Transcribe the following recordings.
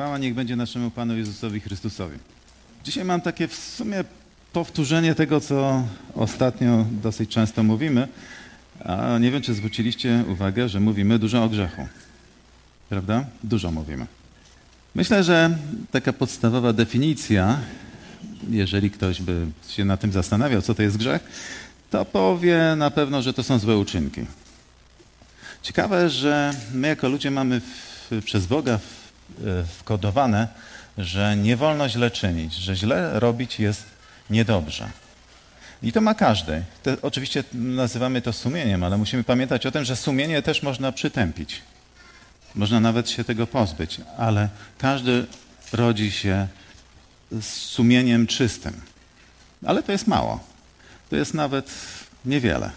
Chwała niech będzie naszemu Panu Jezusowi Chrystusowi. Dzisiaj mam takie w sumie powtórzenie tego, co ostatnio dosyć często mówimy. A nie wiem, czy zwróciliście uwagę, że mówimy dużo o grzechu. Prawda? Dużo mówimy. Myślę, że taka podstawowa definicja, jeżeli ktoś by się na tym zastanawiał, co to jest grzech, to powie na pewno, że to są złe uczynki. Ciekawe, że my jako ludzie mamy w, przez Boga wkodowane, że nie wolno źle czynić, że źle robić jest niedobrze. I to ma każdy. To, oczywiście nazywamy to sumieniem, ale musimy pamiętać o tym, że sumienie też można przytępić. Można nawet się tego pozbyć, ale każdy rodzi się z sumieniem czystym. Ale to jest mało. To jest nawet niewiele.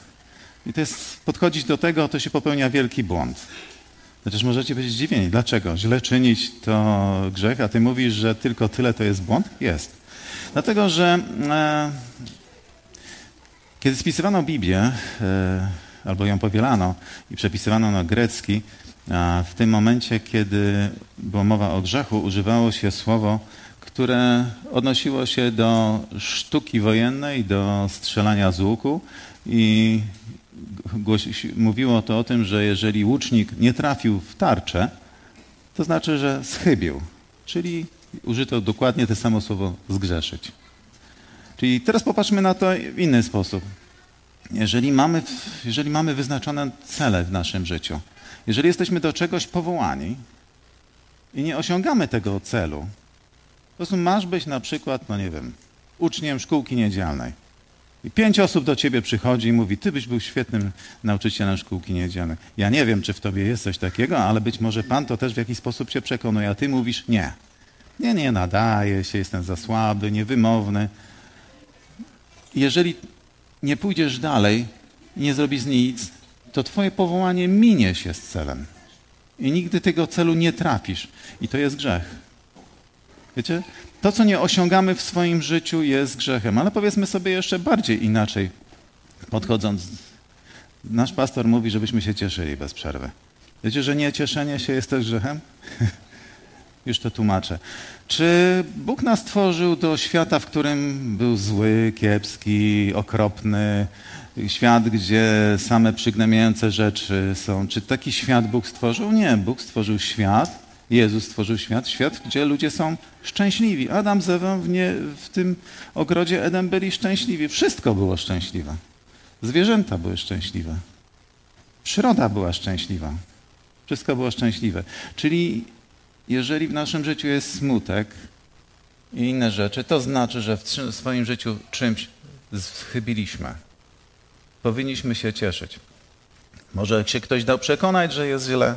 I to jest, podchodzić do tego, to się popełnia wielki błąd. Chociaż możecie być zdziwieni. Dlaczego? Źle czynić to grzech, a ty mówisz, że tylko tyle to jest błąd? Jest. Dlatego, że e, kiedy spisywano Biblię, e, albo ją powielano i przepisywano na grecki, a w tym momencie, kiedy była mowa o grzechu, używało się słowo, które odnosiło się do sztuki wojennej, do strzelania z łuku i mówiło to o tym, że jeżeli łucznik nie trafił w tarczę, to znaczy, że schybił. Czyli użyto dokładnie to samo słowo zgrzeszyć. Czyli teraz popatrzmy na to w inny sposób. Jeżeli mamy, jeżeli mamy wyznaczone cele w naszym życiu, jeżeli jesteśmy do czegoś powołani i nie osiągamy tego celu, po prostu masz być na przykład, no nie wiem, uczniem szkółki niedzielnej. I pięć osób do ciebie przychodzi i mówi, ty byś był świetnym nauczycielem szkółki niedzielnej. Ja nie wiem, czy w tobie jest coś takiego, ale być może Pan to też w jakiś sposób się przekonuje, a ty mówisz nie. Nie, nie nadaje się, jestem za słaby, niewymowny. Jeżeli nie pójdziesz dalej nie zrobisz nic, to twoje powołanie minie się z celem. I nigdy tego celu nie trafisz. I to jest grzech. Wiecie? To, co nie osiągamy w swoim życiu, jest grzechem. Ale powiedzmy sobie jeszcze bardziej inaczej, podchodząc. Nasz pastor mówi, żebyśmy się cieszyli bez przerwy. Wiecie, że nie cieszenie się jest też grzechem? Już to tłumaczę. Czy Bóg nas stworzył do świata, w którym był zły, kiepski, okropny, świat, gdzie same przygnębiające rzeczy są? Czy taki świat Bóg stworzył? Nie, Bóg stworzył świat, Jezus stworzył świat, świat, gdzie ludzie są szczęśliwi. Adam z Ewą w, nie, w tym ogrodzie Eden byli szczęśliwi. Wszystko było szczęśliwe. Zwierzęta były szczęśliwe. Przyroda była szczęśliwa. Wszystko było szczęśliwe. Czyli jeżeli w naszym życiu jest smutek i inne rzeczy, to znaczy, że w swoim życiu czymś schybiliśmy. Powinniśmy się cieszyć. Może się ktoś dał przekonać, że jest źle.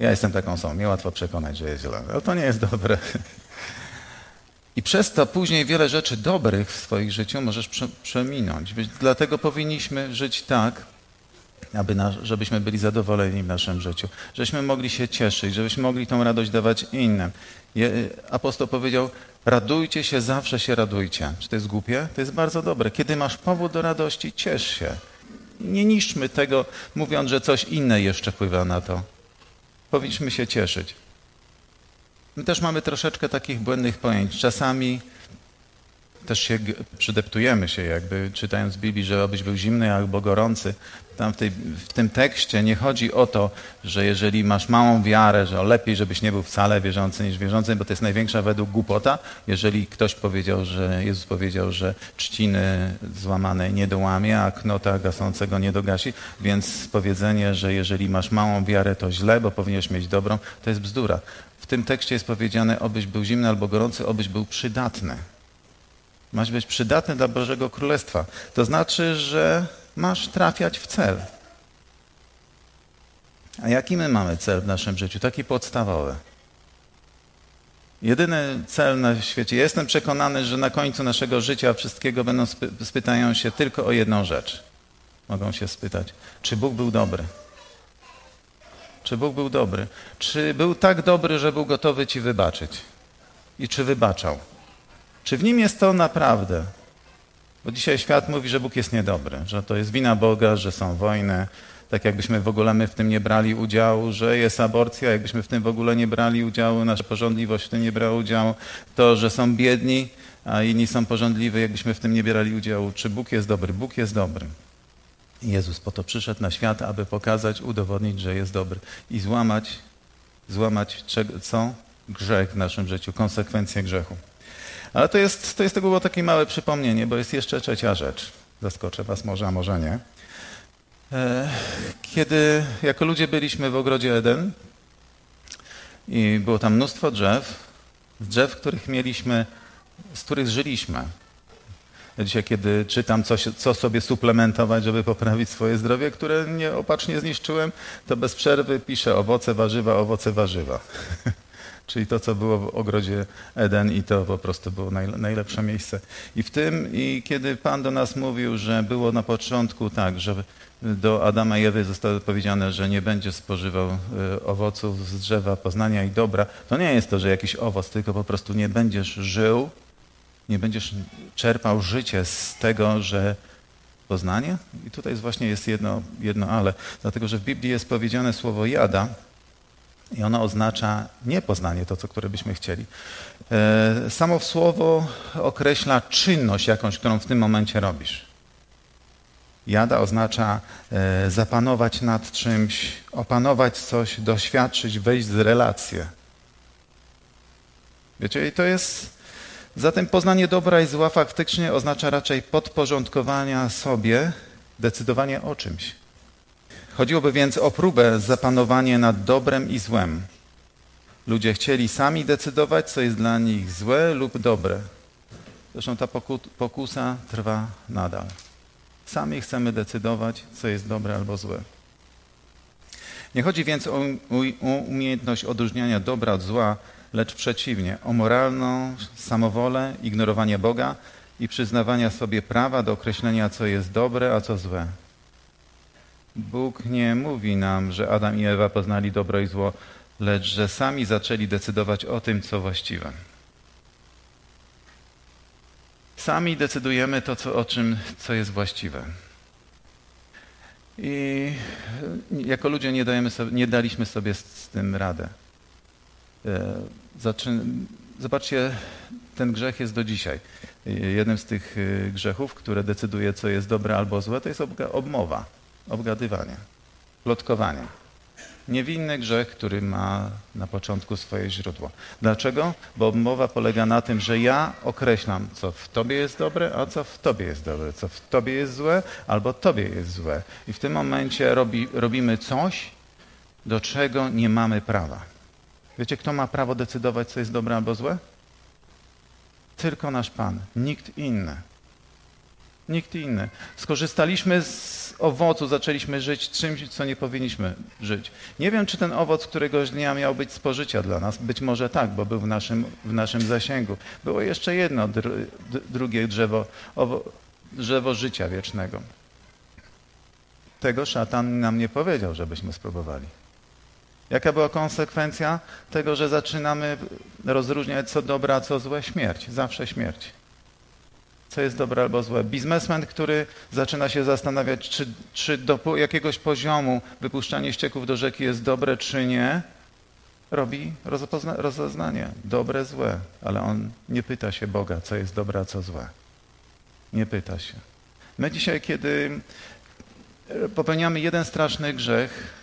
Ja jestem taką osobą, mnie łatwo przekonać, że jest źle. Ale to nie jest dobre. I przez to później wiele rzeczy dobrych w swoim życiu możesz przeminąć. Dlatego powinniśmy żyć tak, aby na, żebyśmy byli zadowoleni w naszym życiu, żebyśmy mogli się cieszyć, żebyśmy mogli tą radość dawać innym. Je, apostoł powiedział, radujcie się, zawsze się radujcie. Czy to jest głupie? To jest bardzo dobre. Kiedy masz powód do radości, ciesz się. Nie niszczmy tego, mówiąc, że coś inne jeszcze wpływa na to. Powinniśmy się cieszyć. My też mamy troszeczkę takich błędnych pojęć. Czasami też się przydeptujemy się jakby, czytając Biblii, że abyś był zimny albo gorący. Tam w, tej, w, tym tekście nie chodzi o to, że jeżeli masz małą wiarę, że lepiej, żebyś nie był wcale wierzący niż wierzący, bo to jest największa według głupota. Jeżeli ktoś powiedział, że Jezus powiedział, że trzciny złamanej nie dołamie, a knota gasącego nie dogasi, więc powiedzenie, że jeżeli masz małą wiarę, to źle, bo powinieneś mieć dobrą, to jest bzdura. W tym tekście jest powiedziane, obyś był zimny albo gorący, obyś był przydatny. Masz być przydatny dla Bożego Królestwa. To znaczy, że masz trafiać w cel. A jaki my mamy cel w naszym życiu? Taki podstawowy. Jedyny cel na świecie. Ja jestem przekonany, że na końcu naszego życia wszystkiego będą spy spytają się tylko o jedną rzecz. Mogą się spytać, czy Bóg był dobry? Czy Bóg był dobry? Czy był tak dobry, że był gotowy ci wybaczyć? I czy wybaczał? Czy w nim jest to naprawdę? Bo dzisiaj świat mówi, że Bóg jest niedobry, że to jest wina Boga, że są wojny, tak jakbyśmy w ogóle my w tym nie brali udziału, że jest aborcja, jakbyśmy w tym w ogóle nie brali udziału, nasza porządliwość w tym nie brała udziału, to, że są biedni, a inni są porządliwi, jakbyśmy w tym nie brali udziału. Czy Bóg jest dobry? Bóg jest dobry. Jezus po to przyszedł na świat, aby pokazać, udowodnić, że jest dobry i złamać, złamać co? Grzech w naszym życiu, konsekwencje grzechu. Ale to jest, to jest to było takie małe przypomnienie, bo jest jeszcze trzecia rzecz. Zaskoczę was może, a może nie. E, kiedy jako ludzie byliśmy w ogrodzie Eden i było tam mnóstwo drzew, drzew, których mieliśmy, z których żyliśmy. Dzisiaj, kiedy czytam, co, co, sobie suplementować, żeby poprawić swoje zdrowie, które nieopatrznie zniszczyłem, to bez przerwy piszę owoce, warzywa, owoce, warzywa. Czyli to, co było w ogrodzie Eden i to po prostu było najlepsze miejsce. I w tym, i kiedy Pan do nas mówił, że było na początku tak, że do Adama i Ewy zostało powiedziane, że nie będzie spożywał e, owoców z drzewa poznania i dobra, to nie jest to, że jakiś owoc, tylko po prostu nie będziesz żył, nie będziesz czerpał życie z tego, że poznanie. I tutaj właśnie jest jedno, jedno ale, dlatego że w Biblii jest powiedziane słowo jada, i ono oznacza niepoznanie, to, co, które byśmy chcieli. E, samo słowo określa czynność jakąś, którą w tym momencie robisz. Jada oznacza e, zapanować nad czymś, opanować coś, doświadczyć, wejść z relacje. Wiecie, i to jest. Zatem poznanie dobra i zła faktycznie oznacza raczej podporządkowania sobie, decydowanie o czymś. Chodziłoby więc o próbę zapanowania nad dobrem i złem. Ludzie chcieli sami decydować, co jest dla nich złe lub dobre. Zresztą ta pokusa trwa nadal. Sami chcemy decydować, co jest dobre albo złe. Nie chodzi więc o, umiejętność odróżniania dobra od zła, lecz przeciwnie, o moralną samowolę, ignorowanie Boga i przyznawania sobie prawa do określenia, co jest dobre, a co złe. Bóg nie mówi nam, że Adam i Ewa poznali dobro i zło, lecz że sami zaczęli decydować o tym, co właściwe. Sami decydujemy to, co, o czym, co jest właściwe. I jako ludzie nie, dajemy sobie, nie daliśmy sobie z, tym radę. E. Zobaczcie, ten grzech jest do dzisiaj. Jednym z tych e, grzechów, które decyduje, co jest dobre albo złe, to jest obmowa obgadywanie, plotkowanie. Niewinny grzech, który ma na początku swoje źródło. Dlaczego? Bo mowa polega na tym, że ja określam, co w tobie jest dobre, a co w tobie jest dobre, co w tobie jest złe, albo tobie jest złe. I w tym momencie robi, robimy coś, do czego nie mamy prawa. Wiecie, kto ma prawo decydować, co jest dobre albo złe? Tylko nasz Pan, nikt inny. Nikt inny. Skorzystaliśmy z owocu, zaczęliśmy żyć czymś, co nie powinniśmy żyć. Nie wiem, czy ten owoc któregoś dnia miał być spożycia dla nas. Być może tak, bo był w naszym, w naszym zasięgu. Było jeszcze jedno, dr, drugie drzewo, owo, drzewo życia wiecznego. Tego szatan nam nie powiedział, żebyśmy spróbowali. Jaka była konsekwencja tego, że zaczynamy rozróżniać co dobre, a co złe? Śmierć. Zawsze śmierć co jest dobre albo złe. Biznesmen, który zaczyna się zastanawiać, czy, czy do jakiegoś poziomu wypuszczanie ścieków do rzeki jest dobre, czy nie, robi rozeznanie. Dobre, złe. Ale on nie pyta się Boga, co jest dobre, a co złe. Nie pyta się. My dzisiaj, kiedy popełniamy jeden straszny grzech,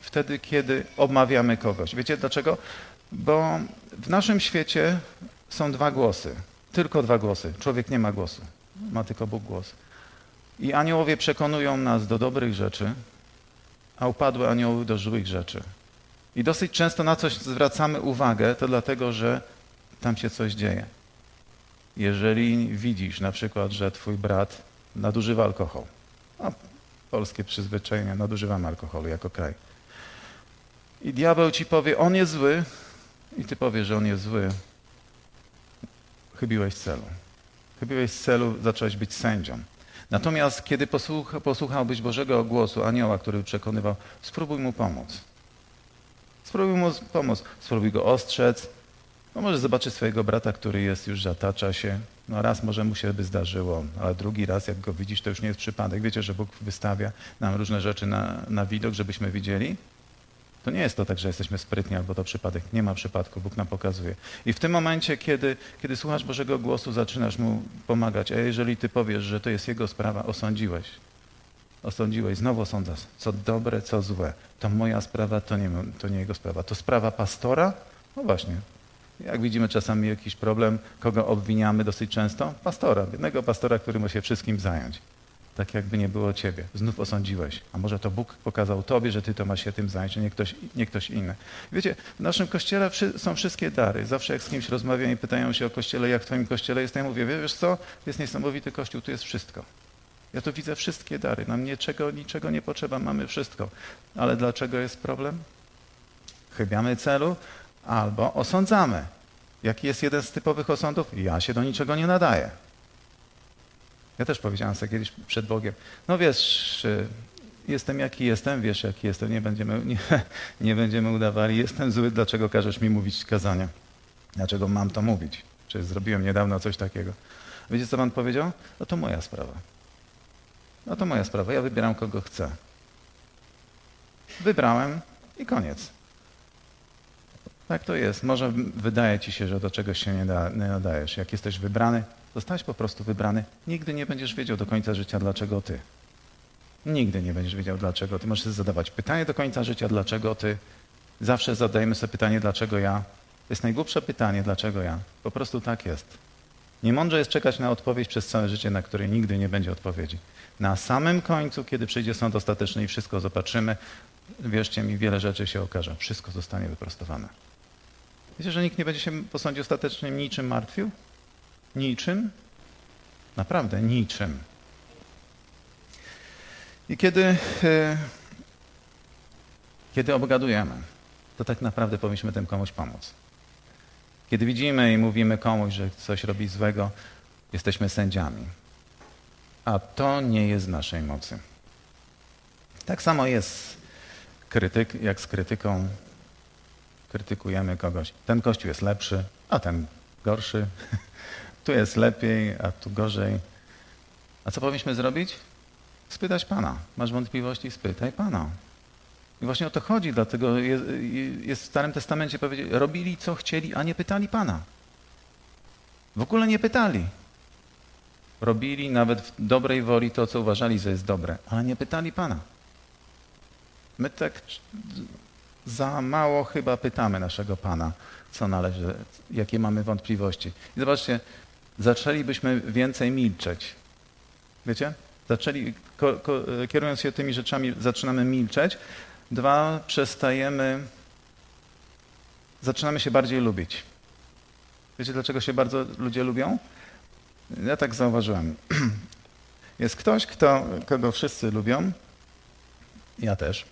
wtedy, kiedy obmawiamy kogoś. Wiecie dlaczego? Bo w naszym świecie są dwa głosy. Tylko dwa głosy. Człowiek nie ma głosu. Ma tylko Bóg głos. I aniołowie przekonują nas do dobrych rzeczy, a upadłe anioły do złych rzeczy. I dosyć często na coś zwracamy uwagę, to dlatego, że tam się coś dzieje. Jeżeli widzisz na przykład, że twój brat nadużywa alkohol, a polskie przyzwyczajenie, nadużywamy alkoholu jako kraj. I diabeł ci powie, on jest zły, i ty powiesz, że on jest zły, chybiłeś celu. Chybiłeś celu, zacząłeś być sędzią. Natomiast kiedy posłucha, posłuchałbyś Bożego głosu, anioła, który przekonywał, spróbuj mu pomóc. Spróbuj mu pomóc. Spróbuj go ostrzec, No może zobaczy swojego brata, który jest już, zatacza się. No raz może mu się by zdarzyło, ale drugi raz, jak go widzisz, to już nie jest przypadek. Wiecie, że Bóg wystawia nam różne rzeczy na, na widok, żebyśmy widzieli? To nie jest to tak, że jesteśmy sprytni albo to przypadek. Nie ma przypadku, Bóg nam pokazuje. I w tym momencie, kiedy, kiedy słuchasz Bożego głosu, zaczynasz mu pomagać. A jeżeli ty powiesz, że to jest jego sprawa, osądziłeś. Osądziłeś, znowu osądzasz, co dobre, co złe. To moja sprawa, to nie, to nie jego sprawa. To sprawa pastora? No właśnie. Jak widzimy czasami jakiś problem, kogo obwiniamy dosyć często? Pastora, jednego pastora, który ma się wszystkim zająć tak jakby nie było ciebie. Znów osądziłeś. A może to Bóg pokazał tobie, że ty to masz się tym zająć, a nie ktoś, nie ktoś inny. Wiecie, w naszym kościele są wszystkie dary. Zawsze jak z kimś rozmawiam i pytają się o kościele, jak w twoim kościele jest, ja mówię, wiesz co, jest niesamowity kościół, tu jest wszystko. Ja tu widzę wszystkie dary. Nam niczego, niczego nie potrzeba, mamy wszystko. Ale dlaczego jest problem? Chybiamy celu albo osądzamy. Jaki jest jeden z typowych osądów? Ja się do niczego nie nadaję. Ja też powiedziałem sobie kiedyś przed Bogiem, no wiesz, jestem jaki jestem, wiesz jaki jestem, nie będziemy, nie, nie będziemy udawali, jestem zły, dlaczego każesz mi mówić kazania? Dlaczego mam to mówić? Czy zrobiłem niedawno coś takiego? Wiecie, co pan powiedział? No to moja sprawa. No to moja sprawa, ja wybieram kogo chcę. Wybrałem i koniec. Tak to jest. Może wydaje ci się, że do czegoś się nie, da, nie nadajesz. Jak jesteś wybrany, Zostałeś po prostu wybrany. Nigdy nie będziesz wiedział do końca życia, dlaczego ty. Nigdy nie będziesz wiedział, dlaczego ty. Możesz zadawać pytanie do końca życia, dlaczego ty. Zawsze zadajemy sobie pytanie, dlaczego ja. To jest najgłupsze pytanie, dlaczego ja. Po prostu tak jest. Niemądrze jest czekać na odpowiedź przez całe życie, na której nigdy nie będzie odpowiedzi. Na samym końcu, kiedy przyjdzie sąd ostateczny i wszystko zobaczymy, wierzcie mi, wiele rzeczy się okaże. Wszystko zostanie wyprostowane. Wiecie, że nikt nie będzie się po sądzie ostatecznym niczym martwił? Niczym? Naprawdę niczym. I kiedy, e, kiedy obgadujemy, to tak naprawdę powinniśmy tym komuś pomóc. Kiedy widzimy i mówimy komuś, że coś robi złego, jesteśmy sędziami. A to nie jest naszej mocy. Tak samo jest krytyk, jak z krytyką. Krytykujemy kogoś. Ten kościół jest lepszy, a ten gorszy. Tu jest lepiej, a tu gorzej. A co powinniśmy zrobić? Spytać Pana. Masz wątpliwości? Spytaj Pana. I właśnie o to chodzi, dlatego jest, jest w Starym Testamencie powiedzieć, robili co chcieli, a nie pytali Pana. W ogóle nie pytali. Robili nawet w dobrej woli to, co uważali, że jest dobre, ale nie pytali Pana. My tak za mało chyba pytamy naszego Pana, co należy, jakie mamy wątpliwości. I zobaczcie, zaczęlibyśmy więcej milczeć. Wiecie? Zaczęli, ko, ko, kierując się tymi rzeczami, zaczynamy milczeć. Dwa, przestajemy, zaczynamy się bardziej lubić. Wiecie, dlaczego się bardzo ludzie lubią? Ja tak zauważyłem. Jest ktoś, kto, kogo wszyscy lubią, ja też,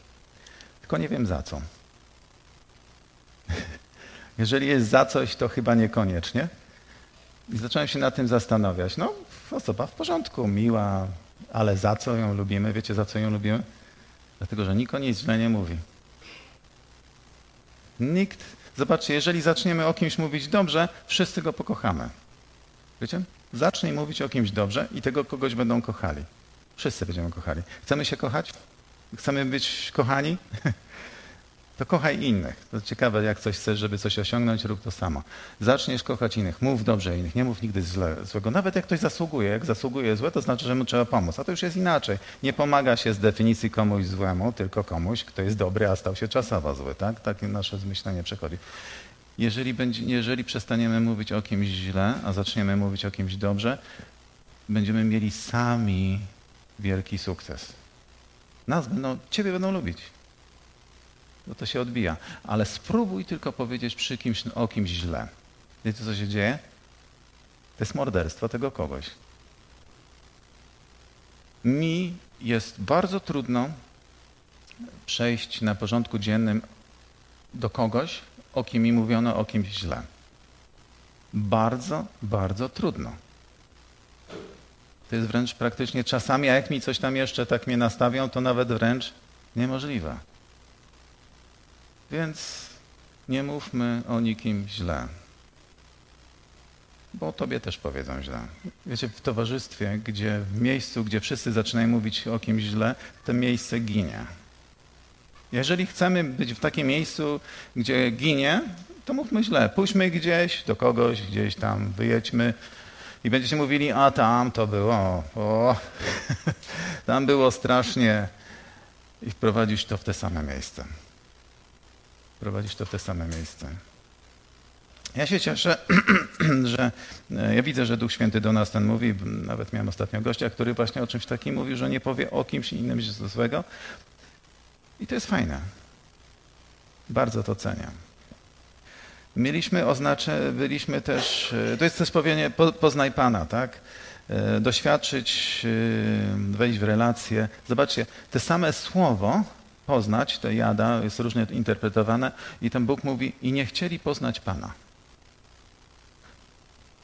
tylko nie wiem za co. Jeżeli jest za coś, to chyba niekoniecznie. I zacząłem się nad tym zastanawiać. No, osoba w porządku, miła, ale za co ją lubimy? Wiecie, za co ją lubimy? Dlatego, że nikt o niej źle nie mówi. Nikt, zobaczcie, jeżeli zaczniemy o kimś mówić dobrze, wszyscy go pokochamy. Wiecie? Zacznij mówić o kimś dobrze i tego kogoś będą kochali. Wszyscy będziemy kochali. Chcemy się kochać? Chcemy być kochani? to kochaj innych. To ciekawe, jak coś chcesz, żeby coś osiągnąć, rób to samo. Zaczniesz kochać innych, mów dobrze innych, nie mów nigdy źle, złego. Nawet jak ktoś zasługuje, jak zasługuje złe, to znaczy, że mu trzeba pomóc. A to już jest inaczej. Nie pomaga się z definicji komuś złemu, tylko komuś, kto jest dobry, a stał się czasowo zły. Tak? Takie nasze zmyślenie przechodzi. Jeżeli, będzie, jeżeli przestaniemy mówić o kimś źle, a zaczniemy mówić o kimś dobrze, będziemy mieli sami wielki sukces. Nas będą, ciebie będą lubić no to się odbija. Ale spróbuj tylko powiedzieć przy kimś, o kimś źle. Wiecie, co się dzieje? To jest morderstwo tego kogoś. Mi jest bardzo trudno przejść na porządku dziennym do kogoś, o kim mi mówiono o kimś źle. Bardzo, bardzo trudno. To jest wręcz praktycznie czasami, a jak mi coś tam jeszcze tak mnie nastawią, to nawet wręcz niemożliwe. Więc nie mówmy o nikim źle. bo tobie też powiedzą źle. Wiecie, w towarzystwie, gdzie w miejscu, gdzie wszyscy zaczynają mówić o kimś źle, to miejsce ginie. Jeżeli chcemy być w takim miejscu, gdzie ginie, to mówmy źle. Pójdźmy gdzieś do kogoś, gdzieś tam, wyjedźmy i będziecie mówili, a tam to było, o, tam było strasznie. I wprowadzisz to w te same miejsce. Wprowadzisz to w te same miejsce. Ja się cieszę, że e, ja widzę, że Duch Święty do nas ten mówi. Nawet miałem ostatnio gościa, który właśnie o czymś takim mówił, że nie powie o kimś innym złego. I to jest fajne. Bardzo to cenię. Mieliśmy oznacze, byliśmy też, e, to jest też powiedzenie, poznaj Pana, tak? E, doświadczyć, wejść w relacje. Zobaczcie, te same słowo poznać, to jada, jest różnie interpretowane i ten Bóg mówi i nie chcieli poznać Pana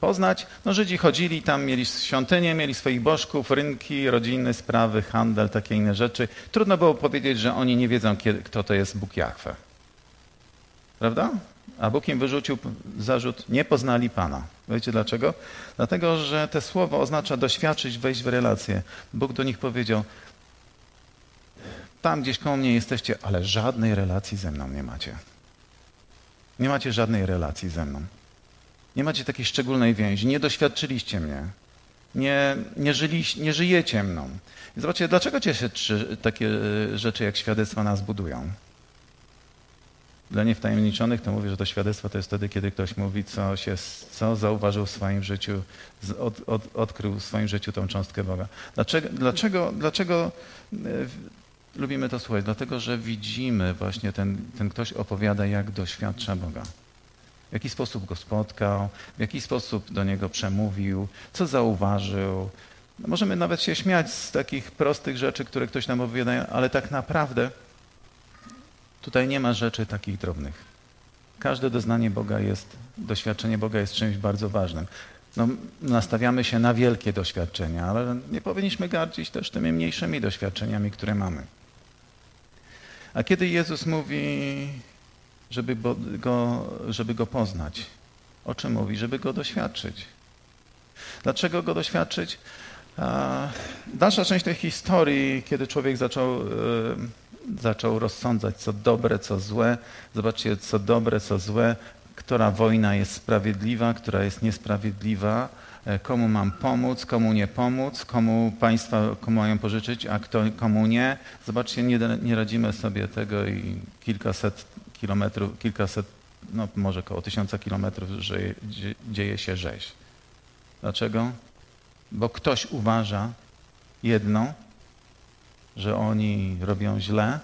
poznać. No Żydzi chodzili tam, mieli świątynię, mieli swoich bożków, rynki, rodziny, sprawy, handel, takie inne rzeczy. Trudno było powiedzieć, że oni nie wiedzą, kto to jest Bóg Jahwe. Prawda? A Bóg im wyrzucił zarzut, nie poznali Pana. Wiecie dlaczego? Dlatego, że te słowo oznacza doświadczyć, wejść w relację. Bóg do nich powiedział, tam gdzieś koło mnie jesteście, ale żadnej relacji ze mną nie macie. Nie macie żadnej relacji ze mną. Nie macie takiej szczególnej więzi, nie doświadczyliście mnie, nie, nie, żyli, nie żyjecie mną. Zobaczcie, dlaczego się takie e, rzeczy jak świadectwa nas budują? Dla niewtajemniczonych to mówię, że to świadectwo to jest wtedy, kiedy ktoś mówi, co, się, co zauważył w swoim życiu, od, od, odkrył w swoim życiu tą cząstkę Boga. Dlaczego, dlaczego, dlaczego e, lubimy to słuchać? Dlatego, że widzimy właśnie ten, ten ktoś opowiada, jak doświadcza Boga w jaki sposób go spotkał, w jaki sposób do niego przemówił, co zauważył. No możemy nawet się śmiać z takich prostych rzeczy, które ktoś nam opowiada, ale tak naprawdę tutaj nie ma rzeczy takich drobnych. Każde doznanie Boga jest, doświadczenie Boga jest czymś bardzo ważnym. No, nastawiamy się na wielkie doświadczenia, ale nie powinniśmy gardzić też tymi mniejszymi doświadczeniami, które mamy. A kiedy Jezus mówi, żeby go, żeby go poznać. O czym mówi? Żeby go doświadczyć. Dlaczego go doświadczyć? Dalsza część tej historii, kiedy człowiek zaczął, e, zaczął rozsądzać, co dobre, co złe. Zobaczcie, co dobre, co złe, która wojna jest sprawiedliwa, która jest niesprawiedliwa, e, komu mam pomóc, komu nie pomóc, komu państwa komu mają pożyczyć, a kto, komu nie. Zobaczcie, nie, nie radzimy sobie tego i kilkaset kilometrów, kilkaset, no może około tysiąca kilometrów że dzieje się rzeź. Dlaczego? Bo ktoś uważa jedno, że oni robią źle,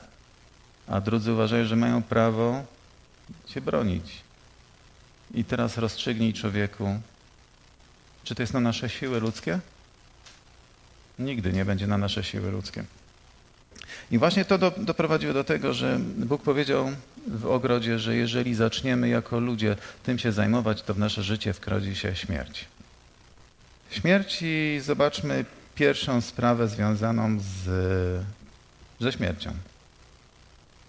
a drudzy uważają, że mają prawo się bronić. I teraz rozstrzygnij człowieku, czy to jest na nasze siły ludzkie? Nigdy nie będzie na nasze siły ludzkie. I właśnie to do, doprowadziło do tego, że Bóg powiedział w ogrodzie, że jeżeli zaczniemy jako ludzie tym się zajmować, to w nasze życie wkradzi się śmierć. Śmierć i zobaczmy pierwszą sprawę związaną z, ze śmiercią.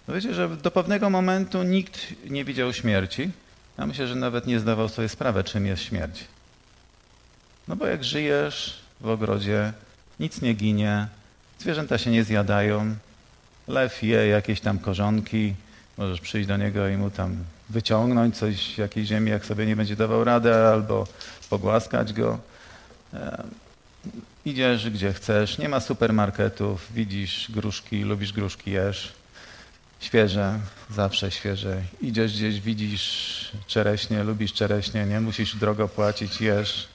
Wiecie, że do pewnego momentu nikt nie widział śmierci. Ja myślę, że nawet nie zdawał sobie sprawy, czym jest śmierć. No bo jak żyjesz w ogrodzie, nic nie ginie, zwierzęta się nie zjadają, lew je jakieś tam korzonki, możesz przyjść do niego i mu tam wyciągnąć coś z jakiejś ziemi, jak sobie nie będzie dawał radę, albo pogłaskać go. Idziesz gdzie chcesz, nie ma supermarketów, widzisz gruszki, lubisz gruszki, jesz. Świeże, zawsze świeże. Idziesz gdzieś, widzisz czereśnie, lubisz czereśnie, nie musisz drogo płacić, jesz.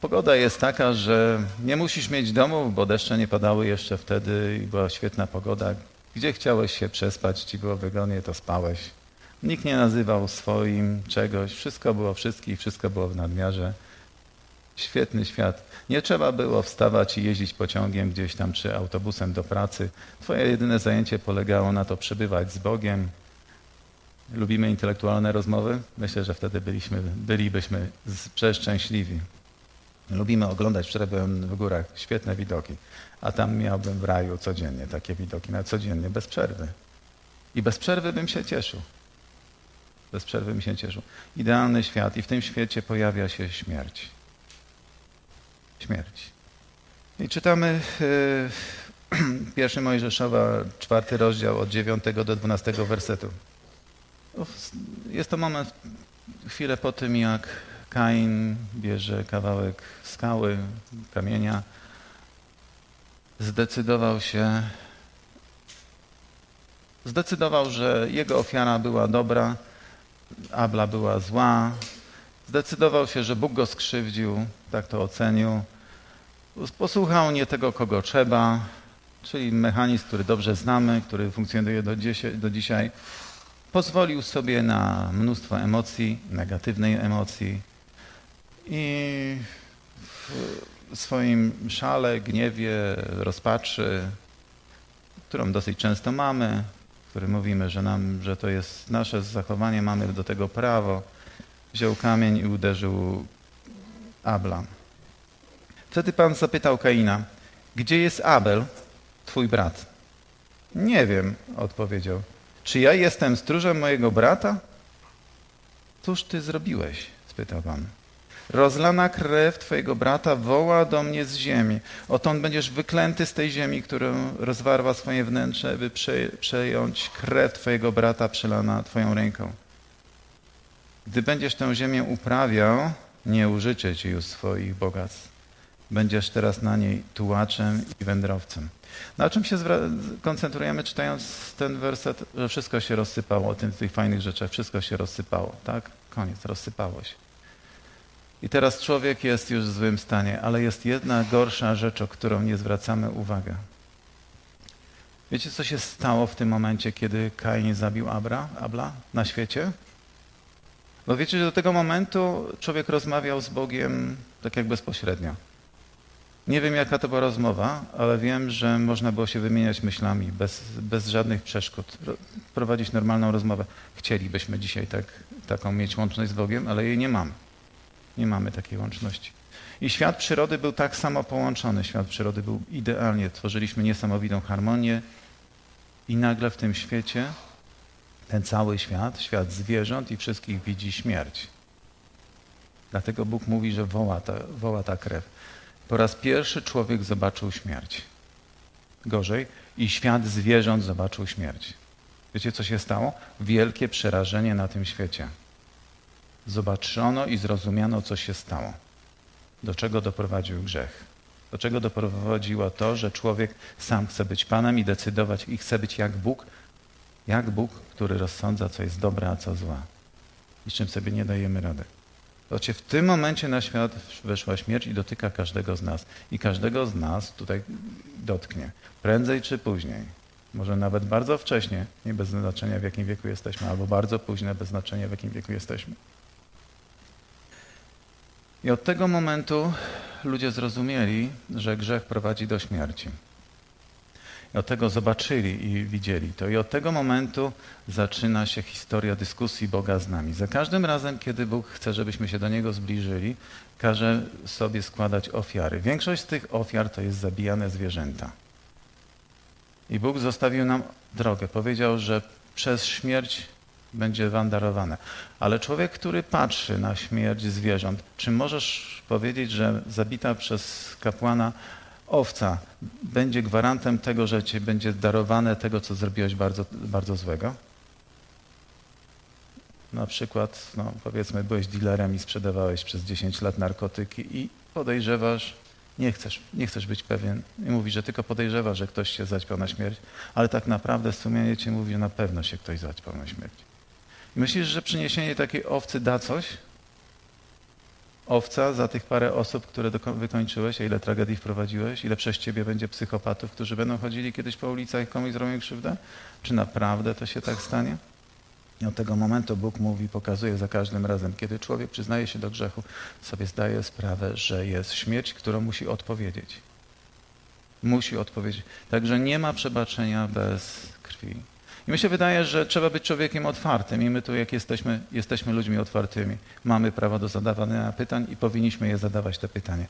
Pogoda jest taka, że nie musisz mieć domu, bo deszcze nie padały jeszcze wtedy i była świetna pogoda. Gdzie chciałeś się przespać, ci było wygodnie, to spałeś. Nikt nie nazywał swoim czegoś, wszystko było wszystkich, wszystko było w nadmiarze. Świetny świat. Nie trzeba było wstawać i jeździć pociągiem gdzieś tam czy autobusem do pracy. Twoje jedyne zajęcie polegało na to przebywać z Bogiem. Lubimy intelektualne rozmowy? Myślę, że wtedy byliśmy, bylibyśmy przeszczęśliwi. Lubimy oglądać, wczoraj byłem w górach, świetne widoki, a tam miałbym w raju codziennie takie widoki, nawet codziennie, bez przerwy. I bez przerwy bym się cieszył. bez przerwy mi się cieszył. Idealny świat i w tym świecie pojawia się śmierć. Śmierć. I czytamy yy, pierwszy Mojżeszowa, czwarty rozdział od 9 do 12 wersetu. Jest to moment, chwilę po tym, jak Kain bierze kawałek skały, kamienia, zdecydował się, zdecydował, że jego ofiara była dobra, Abla była zła. Zdecydował się, że Bóg go skrzywdził, tak to ocenił. Posłuchał nie tego, kogo trzeba, czyli mechanizm, który dobrze znamy, który funkcjonuje do, dzisiaj, do dzisiaj. Pozwolił sobie na mnóstwo emocji, negatywnej emocji i w swoim szale, gniewie, rozpaczy, którą dosyć często mamy, który mówimy, że, nam, że to jest nasze zachowanie, mamy do tego prawo, wziął kamień i uderzył Abla. Wtedy Pan zapytał Kaina, gdzie jest Abel, twój brat? Nie wiem, odpowiedział. Czy ja jestem stróżem mojego brata? Cóż ty zrobiłeś? spytał Pan. Rozlana krew Twojego brata woła do mnie z ziemi. Otąd będziesz wyklęty z tej ziemi, którą rozwarła swoje wnętrze, by przejąć krew Twojego brata przelana Twoją ręką. Gdy będziesz tę ziemię uprawiał, nie użyczę Ci już swoich bogactw. Będziesz teraz na niej tułaczem i wędrowcem. Na czym się koncentrujemy, czytając ten werset, że wszystko się rozsypało, o tym, tych fajnych rzeczach, wszystko się rozsypało, tak? Koniec, rozsypało się. I teraz człowiek jest już w złym stanie, ale jest jedna gorsza rzecz, o którą nie zwracamy uwagi. Wiecie, co się stało w tym momencie, kiedy Kain zabił Abra, Abla na świecie? Bo wiecie, że do tego momentu człowiek rozmawiał z Bogiem tak jak bezpośrednio. Nie wiem, jaka to była rozmowa, ale wiem, że można było się wymieniać myślami bez, bez żadnych przeszkód, prowadzić normalną rozmowę. Chcielibyśmy dzisiaj tak, taką mieć łączność z Bogiem, ale jej nie mamy. Nie mamy takiej łączności. I świat przyrody był tak samo połączony. Świat przyrody był idealnie. Tworzyliśmy niesamowitą harmonię i nagle w tym świecie ten cały świat, świat zwierząt i wszystkich widzi śmierć. Dlatego Bóg mówi, że woła ta, woła ta krew. Po raz pierwszy człowiek zobaczył śmierć. Gorzej, i świat zwierząt zobaczył śmierć. Wiecie, co się stało? Wielkie przerażenie na tym świecie zobaczono i zrozumiano, co się stało. Do czego doprowadził grzech. Do czego doprowadziło to, że człowiek sam chce być Panem i decydować i chce być jak Bóg, jak Bóg, który rozsądza, co jest dobre, a co złe. I czym sobie nie dajemy rady. Zobaczcie, w tym momencie na świat weszła śmierć i dotyka każdego z nas. I każdego z nas tutaj dotknie. Prędzej czy później. Może nawet bardzo wcześnie, nie bez znaczenia w jakim wieku jesteśmy, albo bardzo późno, bez znaczenia w jakim wieku jesteśmy. I od tego momentu ludzie zrozumieli, że grzech prowadzi do śmierci. I od tego zobaczyli i widzieli to. I od tego momentu zaczyna się historia dyskusji Boga z nami. Za każdym razem, kiedy Bóg chce, żebyśmy się do Niego zbliżyli, każe sobie składać ofiary. Większość z tych ofiar to jest zabijane zwierzęta. I Bóg zostawił nam drogę. Powiedział, że przez śmierć będzie wandarowane. Ale człowiek, który patrzy na śmierć zwierząt, czy możesz powiedzieć, że zabita przez kapłana owca będzie gwarantem tego, że ci będzie darowane tego, co zrobiłeś bardzo, bardzo złego? Na przykład, no, powiedzmy, byłeś dealerem i sprzedawałeś przez 10 lat narkotyki i podejrzewasz, nie chcesz, nie chcesz być pewien i mówisz, że tylko podejrzewasz, że ktoś się zaćpał na śmierć, ale tak naprawdę sumienie ci mówi, że na pewno się ktoś zaćpał na śmierć. Myślisz, że przyniesienie takiej owcy da coś? Owca za tych parę osób, które wykończyłeś, a ile tragedii wprowadziłeś? Ile przez ciebie będzie psychopatów, którzy będą chodzili kiedyś po ulicach i komuś zrobią krzywdę? Czy naprawdę to się tak stanie? I od tego momentu Bóg mówi, pokazuje za każdym razem, kiedy człowiek przyznaje się do grzechu, sobie zdaje sprawę, że jest śmierć, którą musi odpowiedzieć. Musi odpowiedzieć. Także nie ma przebaczenia bez krwi. I mi się wydaje, że trzeba być człowiekiem otwartym i my tu, jak jesteśmy, jesteśmy ludźmi otwartymi, mamy prawo do zadawania pytań i powinniśmy je zadawać te pytania.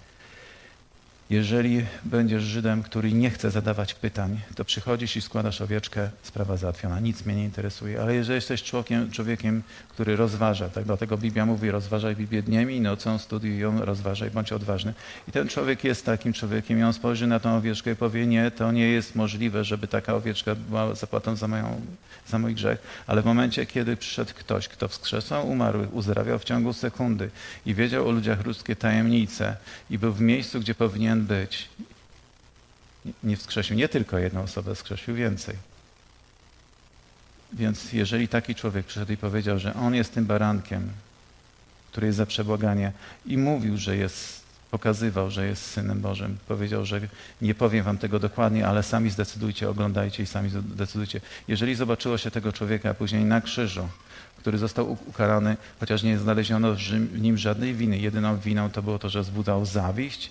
Jeżeli będziesz Żydem, który nie chce zadawać pytań, to przychodzisz i składasz owieczkę, sprawa załatwiona, nic mnie nie interesuje. Ale jeżeli jesteś człowiekiem, człowiekiem który rozważa, tak dlatego Biblia mówi, rozważaj Biblię dniem i nocą, studiuj ją, rozważaj, bądź odważny. I ten człowiek jest takim człowiekiem i on spojrzy na tą owieczkę i powie, nie, to nie jest możliwe, żeby taka owieczka była zapłatą za, moją, za mój grzech. Ale w momencie, kiedy przyszedł ktoś, kto wskrzesał umarłych, uzdrawiał w ciągu sekundy i wiedział o ludziach ludzkie tajemnice i był w miejscu, gdzie powinien być. Nie wskrzesił nie tylko jedną osobę, wskrzesił więcej. Więc jeżeli taki człowiek przyszedł i powiedział, że on jest tym barankiem, który jest za przebłaganie i mówił, że jest, pokazywał, że jest Synem Bożym, powiedział, że nie powiem wam tego dokładnie, ale sami zdecydujcie, oglądajcie i sami zdecydujcie. Jeżeli zobaczyło się tego człowieka później na krzyżu, który został ukarany, chociaż nie znaleziono w nim żadnej winy. Jedyną winą to było to, że wzbudzał zawiść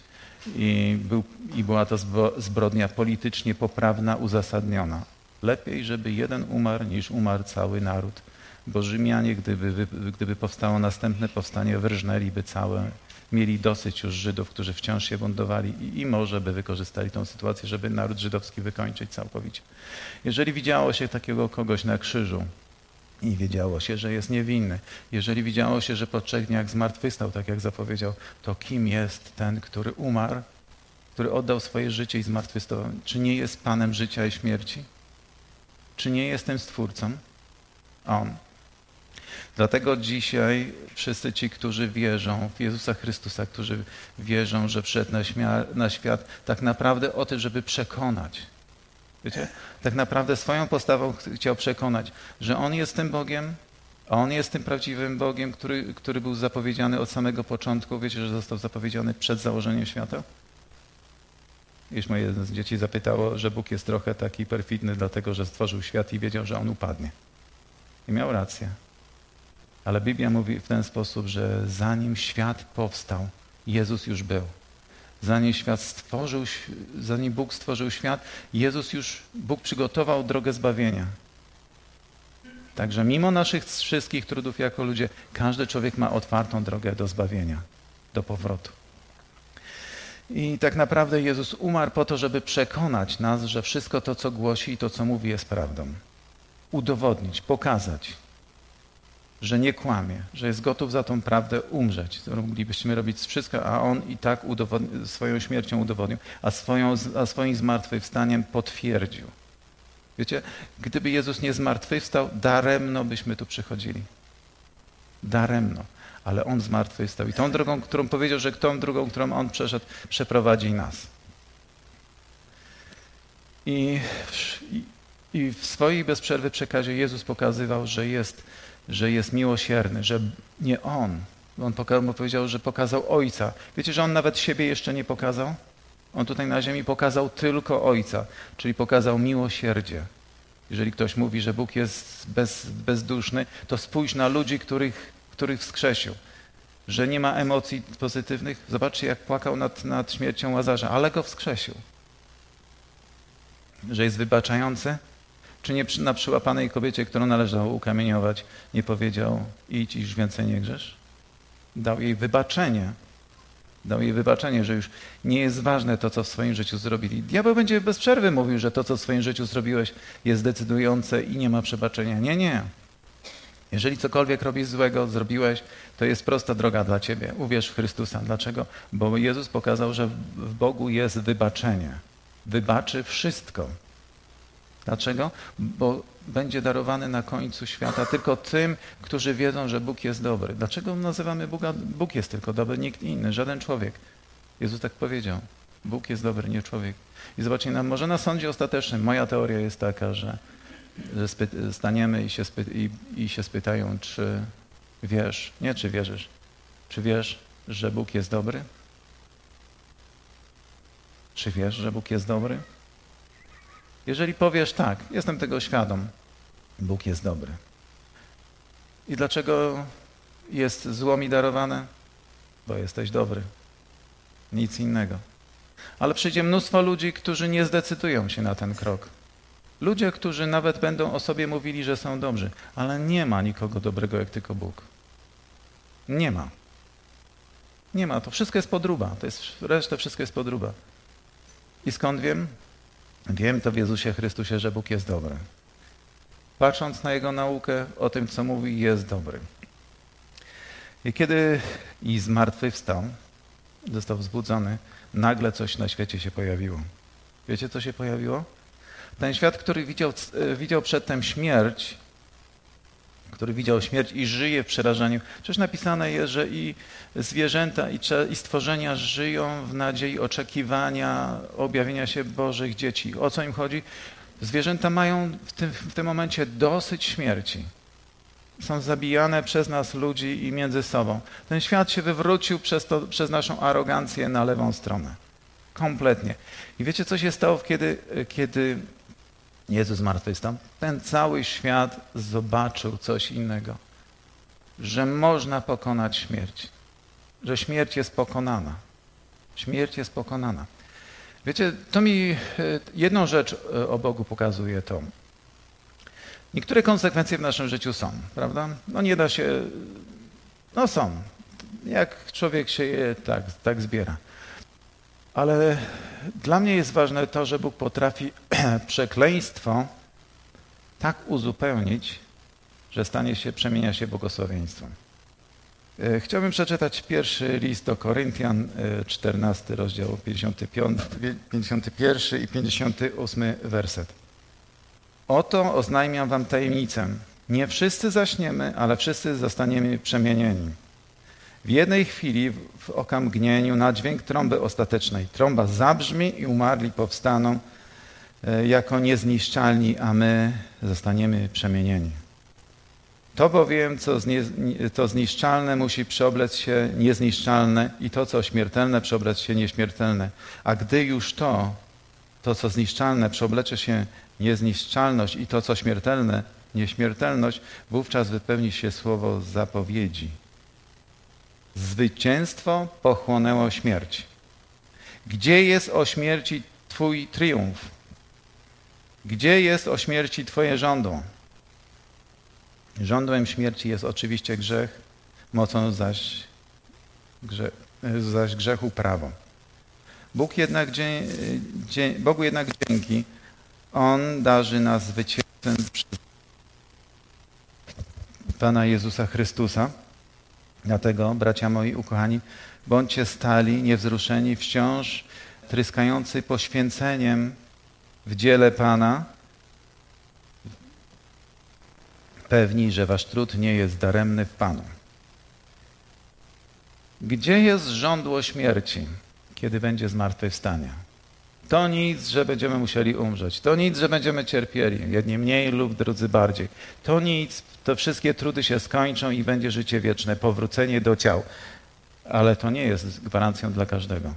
i, był, i była to zbrodnia politycznie poprawna, uzasadniona. Lepiej, żeby jeden umarł, niż umarł cały naród. Bo Rzymianie, gdyby, gdyby powstało następne powstanie, wyrżnęliby całe, mieli dosyć już Żydów, którzy wciąż się buntowali i, i może by wykorzystali tę sytuację, żeby naród żydowski wykończyć całkowicie. Jeżeli widziało się takiego kogoś na krzyżu, i wiedziało się, że jest niewinny. Jeżeli widziało się, że po trzech dniach zmartwychwstał, tak jak zapowiedział, to kim jest ten, który umarł, który oddał swoje życie i zmartwychwstał? Czy nie jest Panem życia i śmierci? Czy nie jestem Stwórcą? On. Dlatego dzisiaj wszyscy ci, którzy wierzą w Jezusa Chrystusa, którzy wierzą, że przyszedł na, na świat, tak naprawdę o tym, żeby przekonać, Wiecie? Tak naprawdę swoją postawą chciał przekonać, że On jest tym Bogiem, a On jest tym prawdziwym Bogiem, który, który był zapowiedziany od samego początku. Wiecie, że został zapowiedziany przed założeniem świata? Jeśli moje z dzieci zapytało, że Bóg jest trochę taki perfidny, dlatego że stworzył świat i wiedział, że On upadnie. I miał rację. Ale Biblia mówi w ten sposób, że zanim świat powstał, Jezus już był zanim świat stworzył, zanim Bóg stworzył świat, Jezus już, Bóg przygotował drogę zbawienia. Także mimo naszych wszystkich trudów jako ludzie, każdy człowiek ma otwartą drogę do zbawienia, do powrotu. I tak naprawdę Jezus umarł po to, żeby przekonać nas, że wszystko to, co głosi i to, co mówi, jest prawdą. Udowodnić, pokazać, że nie kłamie, że jest gotów za tą prawdę umrzeć. Moglibyśmy robić wszystko, a on i tak swoją śmiercią udowodnił, a, swoją, a swoim zmartwychwstaniem potwierdził. Wiecie, gdyby Jezus nie zmartwychwstał, daremno byśmy tu przychodzili. Daremno. Ale On zmartwychwstał. I tą drogą, którą powiedział, że tą drogą, którą On przeszedł, przeprowadzi nas. I, i, I w swojej bez przerwy przekazie Jezus pokazywał, że jest że jest miłosierny, że nie On. On powiedział, że pokazał Ojca. Wiecie, że On nawet siebie jeszcze nie pokazał? On tutaj na ziemi pokazał tylko Ojca, czyli pokazał miłosierdzie. Jeżeli ktoś mówi, że Bóg jest bez, bezduszny, to spójrz na ludzi, których, których wskrzesił. Że nie ma emocji pozytywnych. Zobaczcie, jak płakał nad, nad śmiercią Łazarza, ale go wskrzesił. Że jest wybaczający, czy nie na przyłapanej kobiecie, którą należało ukamieniować, nie powiedział idź i już więcej nie grzesz? Dał jej wybaczenie. Dał jej wybaczenie, że już nie jest ważne to, co w swoim życiu zrobili. Diabeł będzie bez przerwy mówił, że to, co w swoim życiu zrobiłeś, jest decydujące i nie ma przebaczenia. Nie, nie. Jeżeli cokolwiek robisz złego, zrobiłeś, to jest prosta droga dla ciebie. Uwierz w Chrystusa. Dlaczego? Bo Jezus pokazał, że w Bogu jest wybaczenie. Wybaczy wszystko. Dlaczego? Bo będzie darowany na końcu świata tylko tym, którzy wiedzą, że Bóg jest dobry. Dlaczego nazywamy Boga? Bóg jest tylko dobry, nikt inny, żaden człowiek. Jezus tak powiedział. Bóg jest dobry, nie człowiek. I zobaczcie, na, może na sądzie ostatecznym moja teoria jest taka, że, że staniemy i się, spy, i, i się spytają, czy wiesz, nie czy wierzysz, czy wiesz, że Bóg jest dobry? Czy wiesz, że Bóg jest dobry? Jeżeli powiesz tak, jestem tego świadom, Bóg jest dobry. I dlaczego jest zło mi darowane? Bo jesteś dobry. Nic innego. Ale przyjdzie mnóstwo ludzi, którzy nie zdecydują się na ten krok. Ludzie, którzy nawet będą o sobie mówili, że są dobrzy, ale nie ma nikogo dobrego jak tylko Bóg. Nie ma. Nie ma. To wszystko jest podruba. To jest, reszta wszystko jest podruba. I skąd wiem? Wiem to w Jezusie Chrystusie, że Bóg jest dobry. Patrząc na Jego naukę o tym, co mówi, jest dobry. I kiedy i zmartwychwstał, został wzbudzony, nagle coś na świecie się pojawiło. Wiecie, co się pojawiło? Ten świat, który widział, e, widział przedtem śmierć, który widział śmierć i żyje w przerażeniu. Przecież napisane jest, że i zwierzęta, i, stworzenia żyją w nadziei oczekiwania objawienia się Bożych dzieci. O co im chodzi? Zwierzęta mają w tym, w tym momencie dosyć śmierci. Są zabijane przez nas ludzi i między sobą. Ten świat się wywrócił przez, to, przez naszą arogancję na lewą stronę. Kompletnie. I wiecie, co się stało, kiedy, kiedy Jezus zmartwychwstał? Ten cały świat zobaczył coś innego. Że można pokonać śmierć. Że śmierć jest pokonana. Śmierć jest pokonana. Wiecie, to mi e, jedną rzecz e, o Bogu pokazuje to. Niektóre konsekwencje w naszym życiu są, prawda? No nie da się, no są. Jak człowiek się je, tak, tak zbiera. Ale dla mnie jest ważne to, że Bóg potrafi przekleństwo tak uzupełnić, że stanie się, przemienia się błogosławieństwem. E, chciałbym przeczytać pierwszy list do Koryntian, 14 e, rozdział 55, 51 i 58 werset. Oto oznajmiam wam tajemnicę. Nie wszyscy zaśniemy, ale wszyscy zostaniemy przemienieni. W jednej chwili, w okamgnieniu, na dźwięk trąby ostatecznej. Trąba zabrzmi i umarli powstaną e, jako niezniszczalni, a my zostaniemy przemienieni. To bowiem, co, znie, co zniszczalne, musi przeoblec się niezniszczalne i to, co śmiertelne, przeoblec się nieśmiertelne. A gdy już to, to, co zniszczalne, przeoblecze się niezniszczalność i to, co śmiertelne, nieśmiertelność, wówczas wypełni się słowo zapowiedzi. Zwycięstwo pochłonęło śmierć. Gdzie jest o śmierci Twój triumf? Gdzie jest o śmierci Twoje żądło? Żądłem śmierci jest oczywiście grzech, mocą zaś, grze, zaś grzechu prawo. Bóg jednak, Bogu jednak dzięki, On darzy nas zwycięstwem przez Pana Jezusa Chrystusa. Dlatego, bracia moi ukochani, bądźcie stali, niewzruszeni, wciąż tryskający poświęceniem w dziele Pana, pewni, że wasz trud nie jest daremny w Panu. Gdzie jest żądło śmierci, kiedy będzie zmartwychwstanie? To nic, że będziemy musieli umrzeć. To nic, że będziemy cierpieli. Jedni mniej lub drudzy bardziej. To nic, to wszystkie trudy się skończą i będzie życie wieczne, powrócenie do ciał. Ale to nie jest gwarancją dla każdego.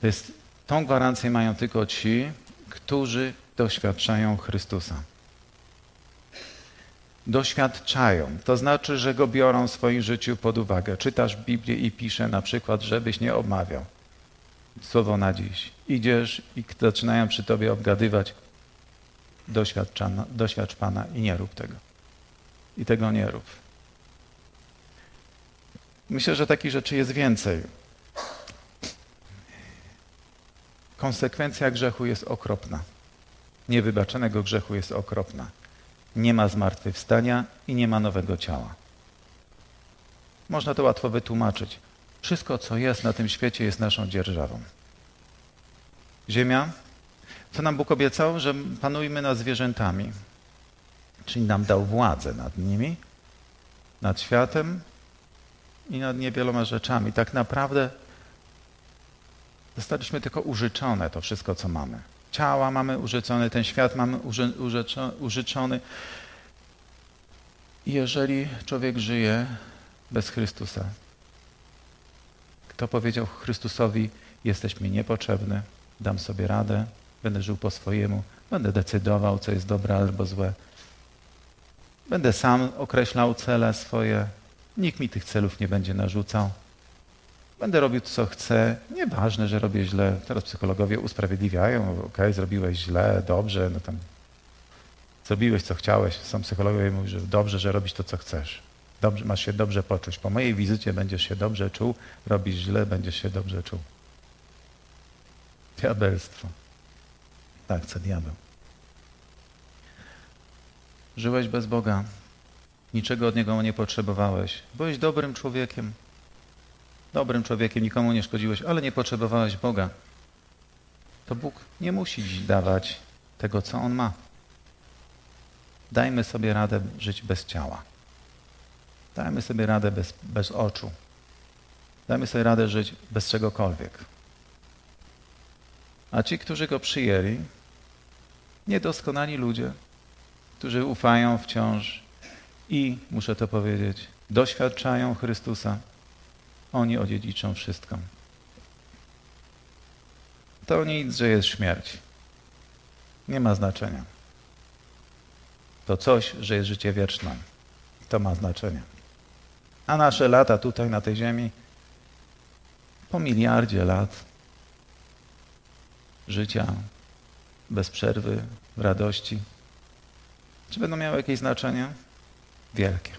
To jest, tą gwarancję mają tylko ci, którzy doświadczają Chrystusa doświadczają. To znaczy, że go biorą w swoim życiu pod uwagę. Czytasz Biblię i pisze na przykład, żebyś nie obmawiał. Słowo na dziś. Idziesz i zaczynają przy tobie obgadywać. Doświadcz Pana i nie rób tego. I tego nie rób. Myślę, że takich rzeczy jest więcej. Konsekwencja grzechu jest okropna. Niewybaczonego grzechu jest okropna nie ma zmartwychwstania i nie ma nowego ciała. Można to łatwo wytłumaczyć. Wszystko, co jest na tym świecie, jest naszą dzierżawą. Ziemia, co nam Bóg obiecał, że panujmy nad zwierzętami, czyli nam dał władzę nad nimi, nad światem i nad niewieloma rzeczami. Tak naprawdę zostaliśmy tylko użyczone to wszystko, co mamy ciała mamy użyczone, ten świat mamy użyczony. I jeżeli człowiek żyje bez Chrystusa, kto powiedział Chrystusowi, jesteś mi niepotrzebny, dam sobie radę, będę żył po swojemu, będę decydował, co jest dobre albo złe. Będę sam określał cele swoje, nikt mi tych celów nie będzie narzucał. Będę robił co chcę. Nieważne, że robię źle. Teraz psychologowie usprawiedliwiają. Ok, zrobiłeś źle, dobrze, no tam zrobiłeś co chciałeś. Sam psychologowie mówią, że dobrze, że robisz to, co chcesz. Dobrze, masz się dobrze poczuć. Po mojej wizycie będziesz się dobrze czuł. Robisz źle, będziesz się dobrze czuł. Diabelstwo. Tak chce diabeł. Żyłeś bez Boga. Niczego od Niego nie potrzebowałeś. Byłeś dobrym człowiekiem. Dobrym człowiekiem, nikomu nie szkodziłeś, ale nie potrzebowałeś Boga. To Bóg nie musi dziś dawać tego, co On ma. Dajmy sobie radę żyć bez ciała. Dajmy sobie radę bez, bez oczu. Dajmy sobie radę żyć bez czegokolwiek. A ci, którzy go przyjęli, niedoskonali ludzie, którzy ufają wciąż i, muszę to powiedzieć, doświadczają Chrystusa, oni odziedziczą wszystko. To nic, że jest śmierć. Nie ma znaczenia. To coś, że jest życie wieczne. To ma znaczenie. A nasze lata tutaj na tej ziemi, po miliardzie lat życia bez przerwy, w radości, czy będą miały jakieś znaczenie? Wielkie.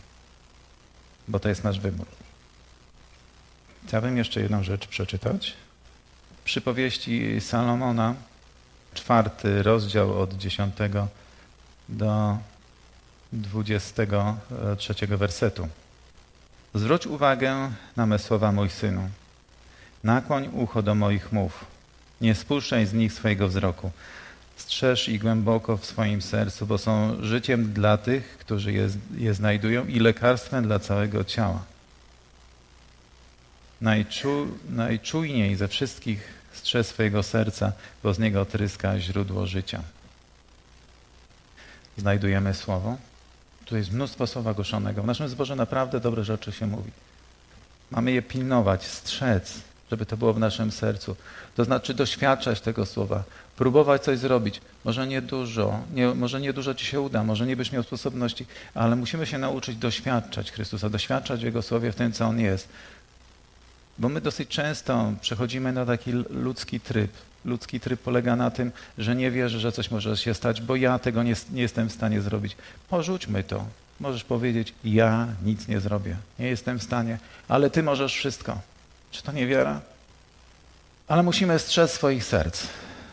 Bo to jest nasz wybór. Chciałbym jeszcze jedną rzecz przeczytać. Przypowieści Salomona, czwarty rozdział od dziesiątego do dwudziestego trzeciego wersetu. Zwróć uwagę na me słowa, mój synu. Nakłoń ucho do moich mów. Nie spuszczaj z nich swojego wzroku. Strzeż ich głęboko w swoim sercu, bo są życiem dla tych, którzy je, je znajdują i lekarstwem dla całego ciała. Najczu, najczujniej ze wszystkich strzeż swojego serca, bo z niego tryska źródło życia. Znajdujemy słowo. Tu jest mnóstwo słowa głoszonego. W naszym zborze naprawdę dobre rzeczy się mówi. Mamy je pilnować, strzec, żeby to było w naszym sercu. To znaczy doświadczać tego słowa, próbować coś zrobić. Może nie dużo, nie, może nie dużo ci się uda, może nie byś miał sposobności, ale musimy się nauczyć doświadczać Chrystusa, doświadczać w Jego słowie w tym, co On jest. Bo my dosyć często przechodzimy na taki ludzki tryb. Ludzki tryb polega na tym, że nie wierzę, że coś może się stać, bo ja tego nie, nie jestem w stanie zrobić. Porzućmy to. Możesz powiedzieć, ja nic nie zrobię, nie jestem w stanie, ale ty możesz wszystko. Czy to nie wiara? Ale musimy strzec swoich serc.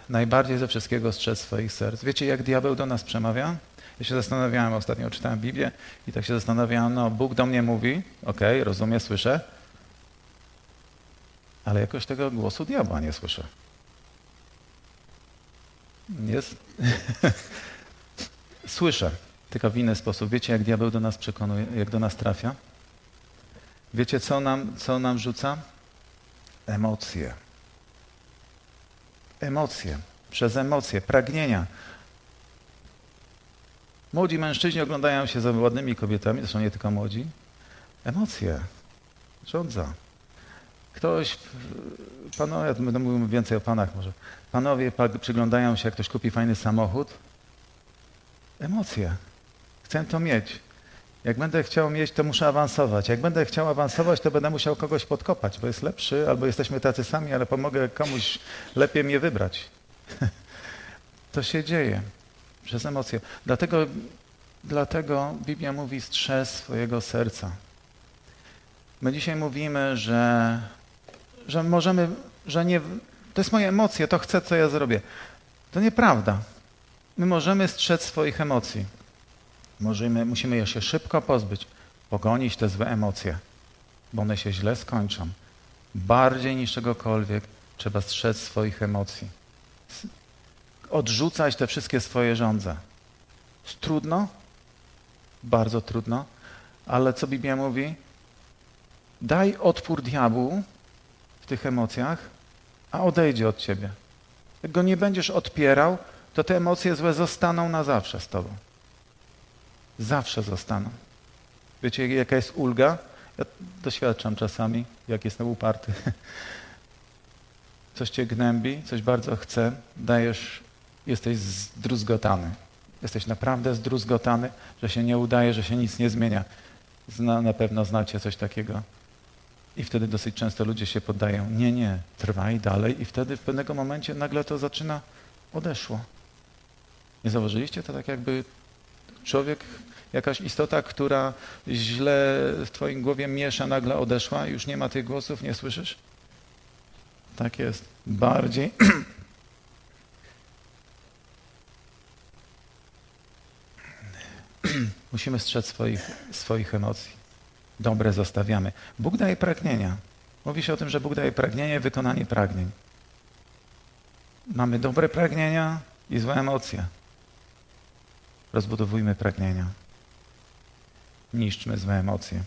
Najbardziej ze wszystkiego strzec swoich serc. Wiecie, jak diabeł do nas przemawia? Ja się zastanawiałem, ostatnio czytałem Biblię i tak się zastanawiałem, no Bóg do mnie mówi, okej, okay, rozumiem, słyszę, ale jakoś tego głosu diabła nie słyszę. Jest? słyszę, tylko w inny sposób. Wiecie, jak diabeł do nas przekonuje, jak do nas trafia? Wiecie, co nam, co nam rzuca? Emocje. Emocje. Przez emocje, pragnienia. Młodzi mężczyźni oglądają się za ładnymi kobietami, zresztą nie tylko młodzi. Emocje. Rządza. Ktoś, panowie, będę mówił więcej o panach może. Panowie przyglądają się, jak ktoś kupi fajny samochód. Emocje. Chcę to mieć. Jak będę chciał mieć, to muszę awansować. Jak będę chciał awansować, to będę musiał kogoś podkopać, bo jest lepszy, albo jesteśmy tacy sami, ale pomogę komuś lepiej mnie wybrać. to się dzieje przez emocje. Dlatego, dlatego Biblia mówi strzec swojego serca. My dzisiaj mówimy, że, że możemy, że nie, to jest moje emocje, to chcę, co ja zrobię. To nieprawda. My możemy strzec swoich emocji. Możemy, musimy je się szybko pozbyć, pogonić te złe emocje, bo one się źle skończą. Bardziej niż czegokolwiek trzeba strzec swoich emocji. Odrzucać te wszystkie swoje żądze. Trudno? Bardzo trudno. Ale co Biblia mówi? Daj odpór diabłu w tych emocjach, a odejdzie od ciebie. Jak go nie będziesz odpierał, to te emocje złe zostaną na zawsze z tobą. Zawsze zostaną. Wiecie, jaka jest ulga? Ja doświadczam czasami, jak jestem uparty. Coś cię gnębi, coś bardzo chce, dajesz, jesteś zdruzgotany. Jesteś naprawdę zdruzgotany, że się nie udaje, że się nic nie zmienia. Zna, na pewno znacie coś takiego. I wtedy dosyć często ludzie się poddają, nie, nie, trwaj dalej i wtedy w pewnego momencie nagle to zaczyna, odeszło. Nie zauważyliście? To tak jakby człowiek, jakaś istota, która źle w twoim głowie miesza, nagle odeszła, już nie ma tych głosów, nie słyszysz? Tak jest. Bardziej... Musimy strzec swoich, swoich emocji. Dobre zostawiamy. Bóg daje pragnienia. Mówi się o tym, że Bóg daje pragnienie, wykonanie pragnień. Mamy dobre pragnienia i złe emocje. Rozbudowujmy pragnienia. Niszczmy złe emocje.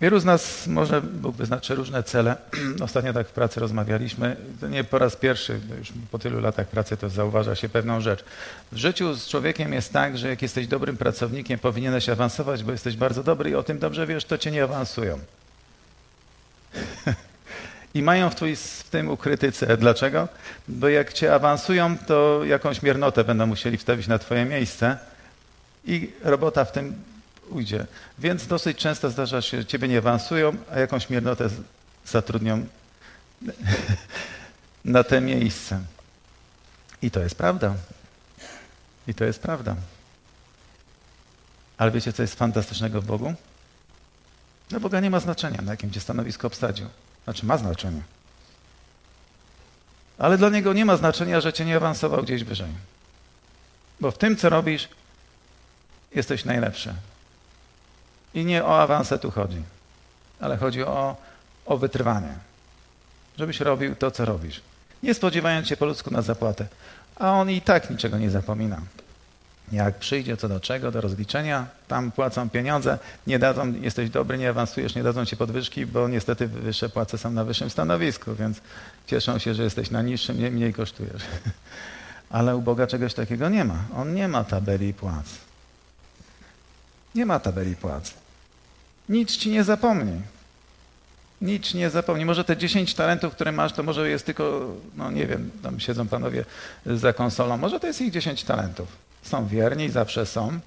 Wielu z nas może Bóg wyznaczy różne cele. Ostatnio tak w pracy rozmawialiśmy. To nie po raz pierwszy, już po tylu latach pracy to zauważa się pewną rzecz. W życiu z człowiekiem jest tak, że jak jesteś dobrym pracownikiem, powinieneś awansować, bo jesteś bardzo dobry i o tym dobrze wiesz, to cię nie awansują. I mają w, twój, w tym ukryty cel. Dlaczego? Bo jak cię awansują, to jakąś miernotę będą musieli wstawić na twoje miejsce i robota w tym ujdzie. Więc dosyć często zdarza się, że ciebie nie awansują, a jakąś miernotę zatrudnią na te miejsce. I to jest prawda. I to jest prawda. Ale wiecie, co jest fantastycznego w Bogu? Dla Boga nie ma znaczenia, na jakim cię stanowisko obsadził. Znaczy ma znaczenie. Ale dla Niego nie ma znaczenia, że cię nie awansował gdzieś wyżej. Bo w tym, co robisz, jesteś najlepszy. I nie o awanse tu chodzi, ale chodzi o, o wytrwanie. Żebyś robił to, co robisz. Nie spodziewając się po ludzku na zapłatę. A on i tak niczego nie zapomina. Jak przyjdzie co do czego, do rozliczenia, tam płacą pieniądze, nie dadzą, jesteś dobry, nie awansujesz, nie dadzą ci podwyżki, bo niestety wyższe płace są na wyższym stanowisku, więc cieszą się, że jesteś na niższym, mniej, mniej kosztujesz. Ale u Boga czegoś takiego nie ma. On nie ma tabeli płac. Nie ma tabeli płac. Nic ci nie zapomni. Nic nie zapomni. Może te 10 talentów, które masz, to może jest tylko, no nie wiem, tam siedzą panowie za konsolą, może to jest ich 10 talentów. Są wierni, zawsze są,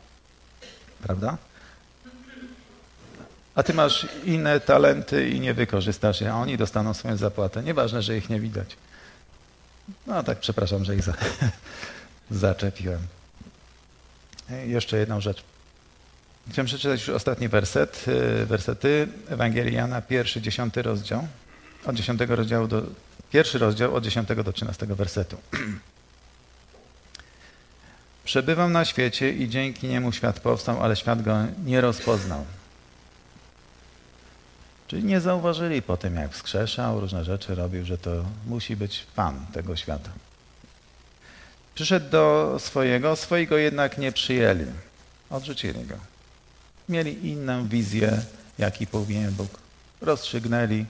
prawda? A ty masz inne talenty i nie wykorzystasz je, a oni dostaną swoją zapłatę. Nieważne, że ich nie widać. No tak, przepraszam, że ich za, zaczepiłem. Jeszcze jedną rzecz. Chciałem przeczytać już ostatni werset, y, wersety Ewangelii Jana, pierwszy, dziesiąty rozdział, od dziesiątego rozdziału do, pierwszy rozdział od dziesiątego do trzynastego wersetu. Przebywam na świecie i dzięki niemu świat powstał, ale świat go nie rozpoznał. Czyli nie zauważyli po tym, jak wskrzeszał, różne rzeczy robił, że to musi być Pan tego świata. Przyszedł do swojego, swojego jednak nie przyjęli. Odrzucili go. Mieli inną wizję, jaki powinien Bóg. Rozstrzygnęli,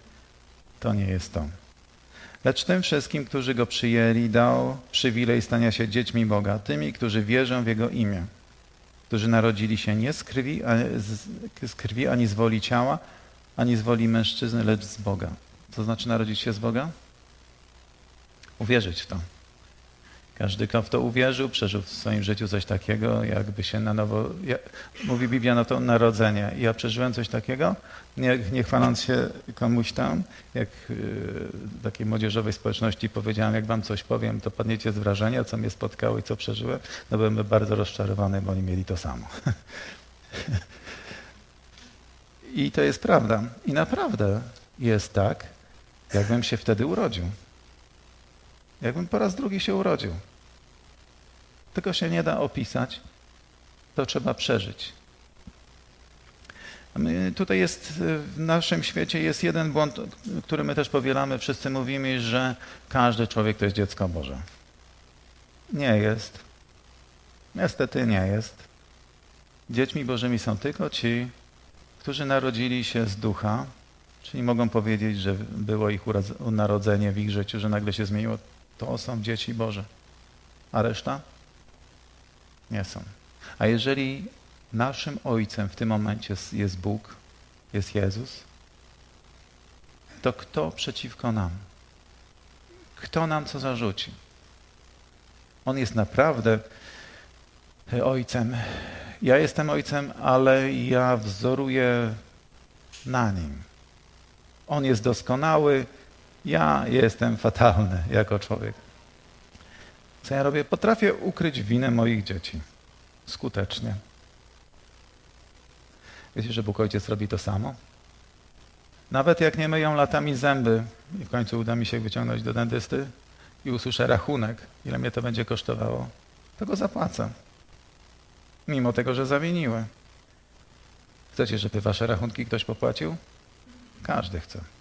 to nie jest to. Lecz tym wszystkim, którzy Go przyjęli, dał przywilej stania się dziećmi Boga, tymi, którzy wierzą w Jego imię, którzy narodzili się nie z krwi, z krwi ani z woli ciała, ani z woli mężczyzny, lecz z Boga. Co znaczy narodzić się z Boga? Uwierzyć w to. Każdy, kto w to uwierzył, przeżył w swoim życiu coś takiego, jakby się na nowo, ja, mówi Biblia na to narodzenie. Ja przeżyłem coś takiego, nie, nie chwaląc się komuś tam, jak y, takiej młodzieżowej społeczności powiedziałem, jak wam coś powiem, to padniecie z wrażenia, co mnie spotkało i co przeżyłem. No byłem bardzo rozczarowany, bo oni mieli to samo. I to jest prawda. I naprawdę jest tak, jakbym się wtedy urodził. Jakbym po raz drugi się urodził. Tego się nie da opisać, to trzeba przeżyć. My, tutaj jest w naszym świecie jest jeden błąd, który my też powielamy. Wszyscy mówimy, że każdy człowiek to jest dziecko Boże. Nie jest. Niestety nie jest. Dziećmi Bożymi są tylko ci, którzy narodzili się z ducha, czyli mogą powiedzieć, że było ich narodzenie w ich życiu, że nagle się zmieniło to są dzieci Boże. A reszta? Nie są. A jeżeli naszym Ojcem w tym momencie jest Bóg, jest Jezus, to kto przeciwko nam? Kto nam co zarzuci? On jest naprawdę Ojcem. Ja jestem Ojcem, ale ja wzoruję na Nim. On jest doskonały, ja jestem fatalny jako człowiek. Co ja robię? Potrafię ukryć winę moich dzieci. Skutecznie. Wiecie, że Bóg Ojciec robi to samo? Nawet jak nie myją latami zęby i w końcu uda mi się wyciągnąć do dentysty i usłyszę rachunek, ile mnie to będzie kosztowało, to go zapłacę. mimo tego, że zawiniły. Chcecie, żeby wasze rachunki ktoś popłacił? Każdy chce.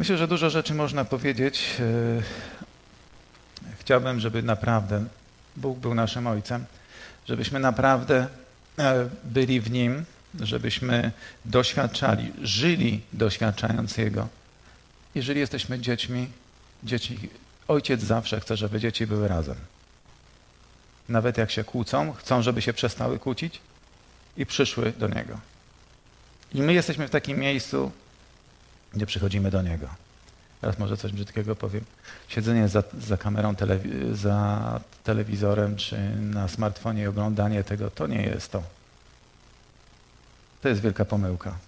Myślę, że dużo rzeczy można powiedzieć. E, Chciałbym, żeby naprawdę Bóg był naszym Ojcem, żebyśmy naprawdę e, byli w Nim, żebyśmy doświadczali, żyli doświadczając Jego. Jeżeli jesteśmy dziećmi, dzieci, ojciec zawsze chce, żeby dzieci były razem. Nawet jak się kłócą, chcą, żeby się przestały kłócić i przyszły do Niego. I my jesteśmy w takim miejscu, gdzie przychodzimy do Niego. Teraz może coś brzydkiego powiem. Siedzenie za, za kamerą, telewi- za telewizorem czy na smartfonie i oglądanie tego, to nie jest to. To jest wielka pomyłka.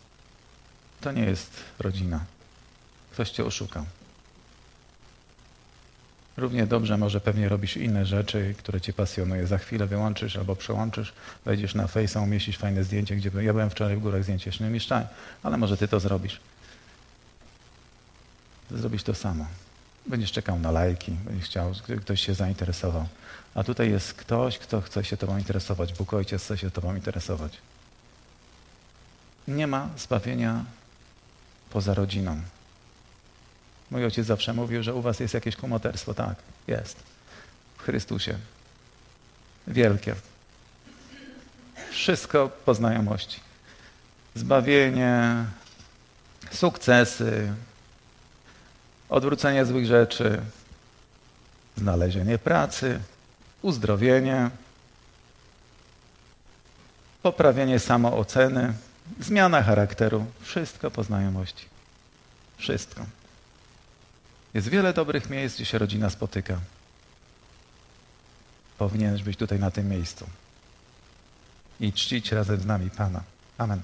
To nie jest rodzina. Ktoś cię oszukał. Równie dobrze może pewnie robisz inne rzeczy, które cię pasjonuje. Za chwilę wyłączysz albo przełączysz, wejdziesz na Face'a, umieścisz fajne zdjęcie, gdzie ja byłem wczoraj w górach zdjęcie, nie umieszczałem, ale może ty to zrobisz. Zrobić to samo. Będziesz czekał na lajki, będziesz chciał, ktoś się zainteresował. A tutaj jest ktoś, kto chce się tobą interesować. Bóg Ojciec chce się tobą interesować. Nie ma zbawienia poza rodziną. Mój ojciec zawsze mówił, że u was jest jakieś kumoterstwo. Tak, jest. W Chrystusie. Wielkie. Wszystko po znajomości. Zbawienie, sukcesy, odwrócenie złych rzeczy, znalezienie pracy, uzdrowienie, poprawienie samooceny, zmiana charakteru. Wszystko po znajomości. Wszystko. Jest wiele dobrych miejsc, gdzie się rodzina spotyka. Powinieneś być tutaj na tym miejscu i czcić razem z nami Pana. Amen.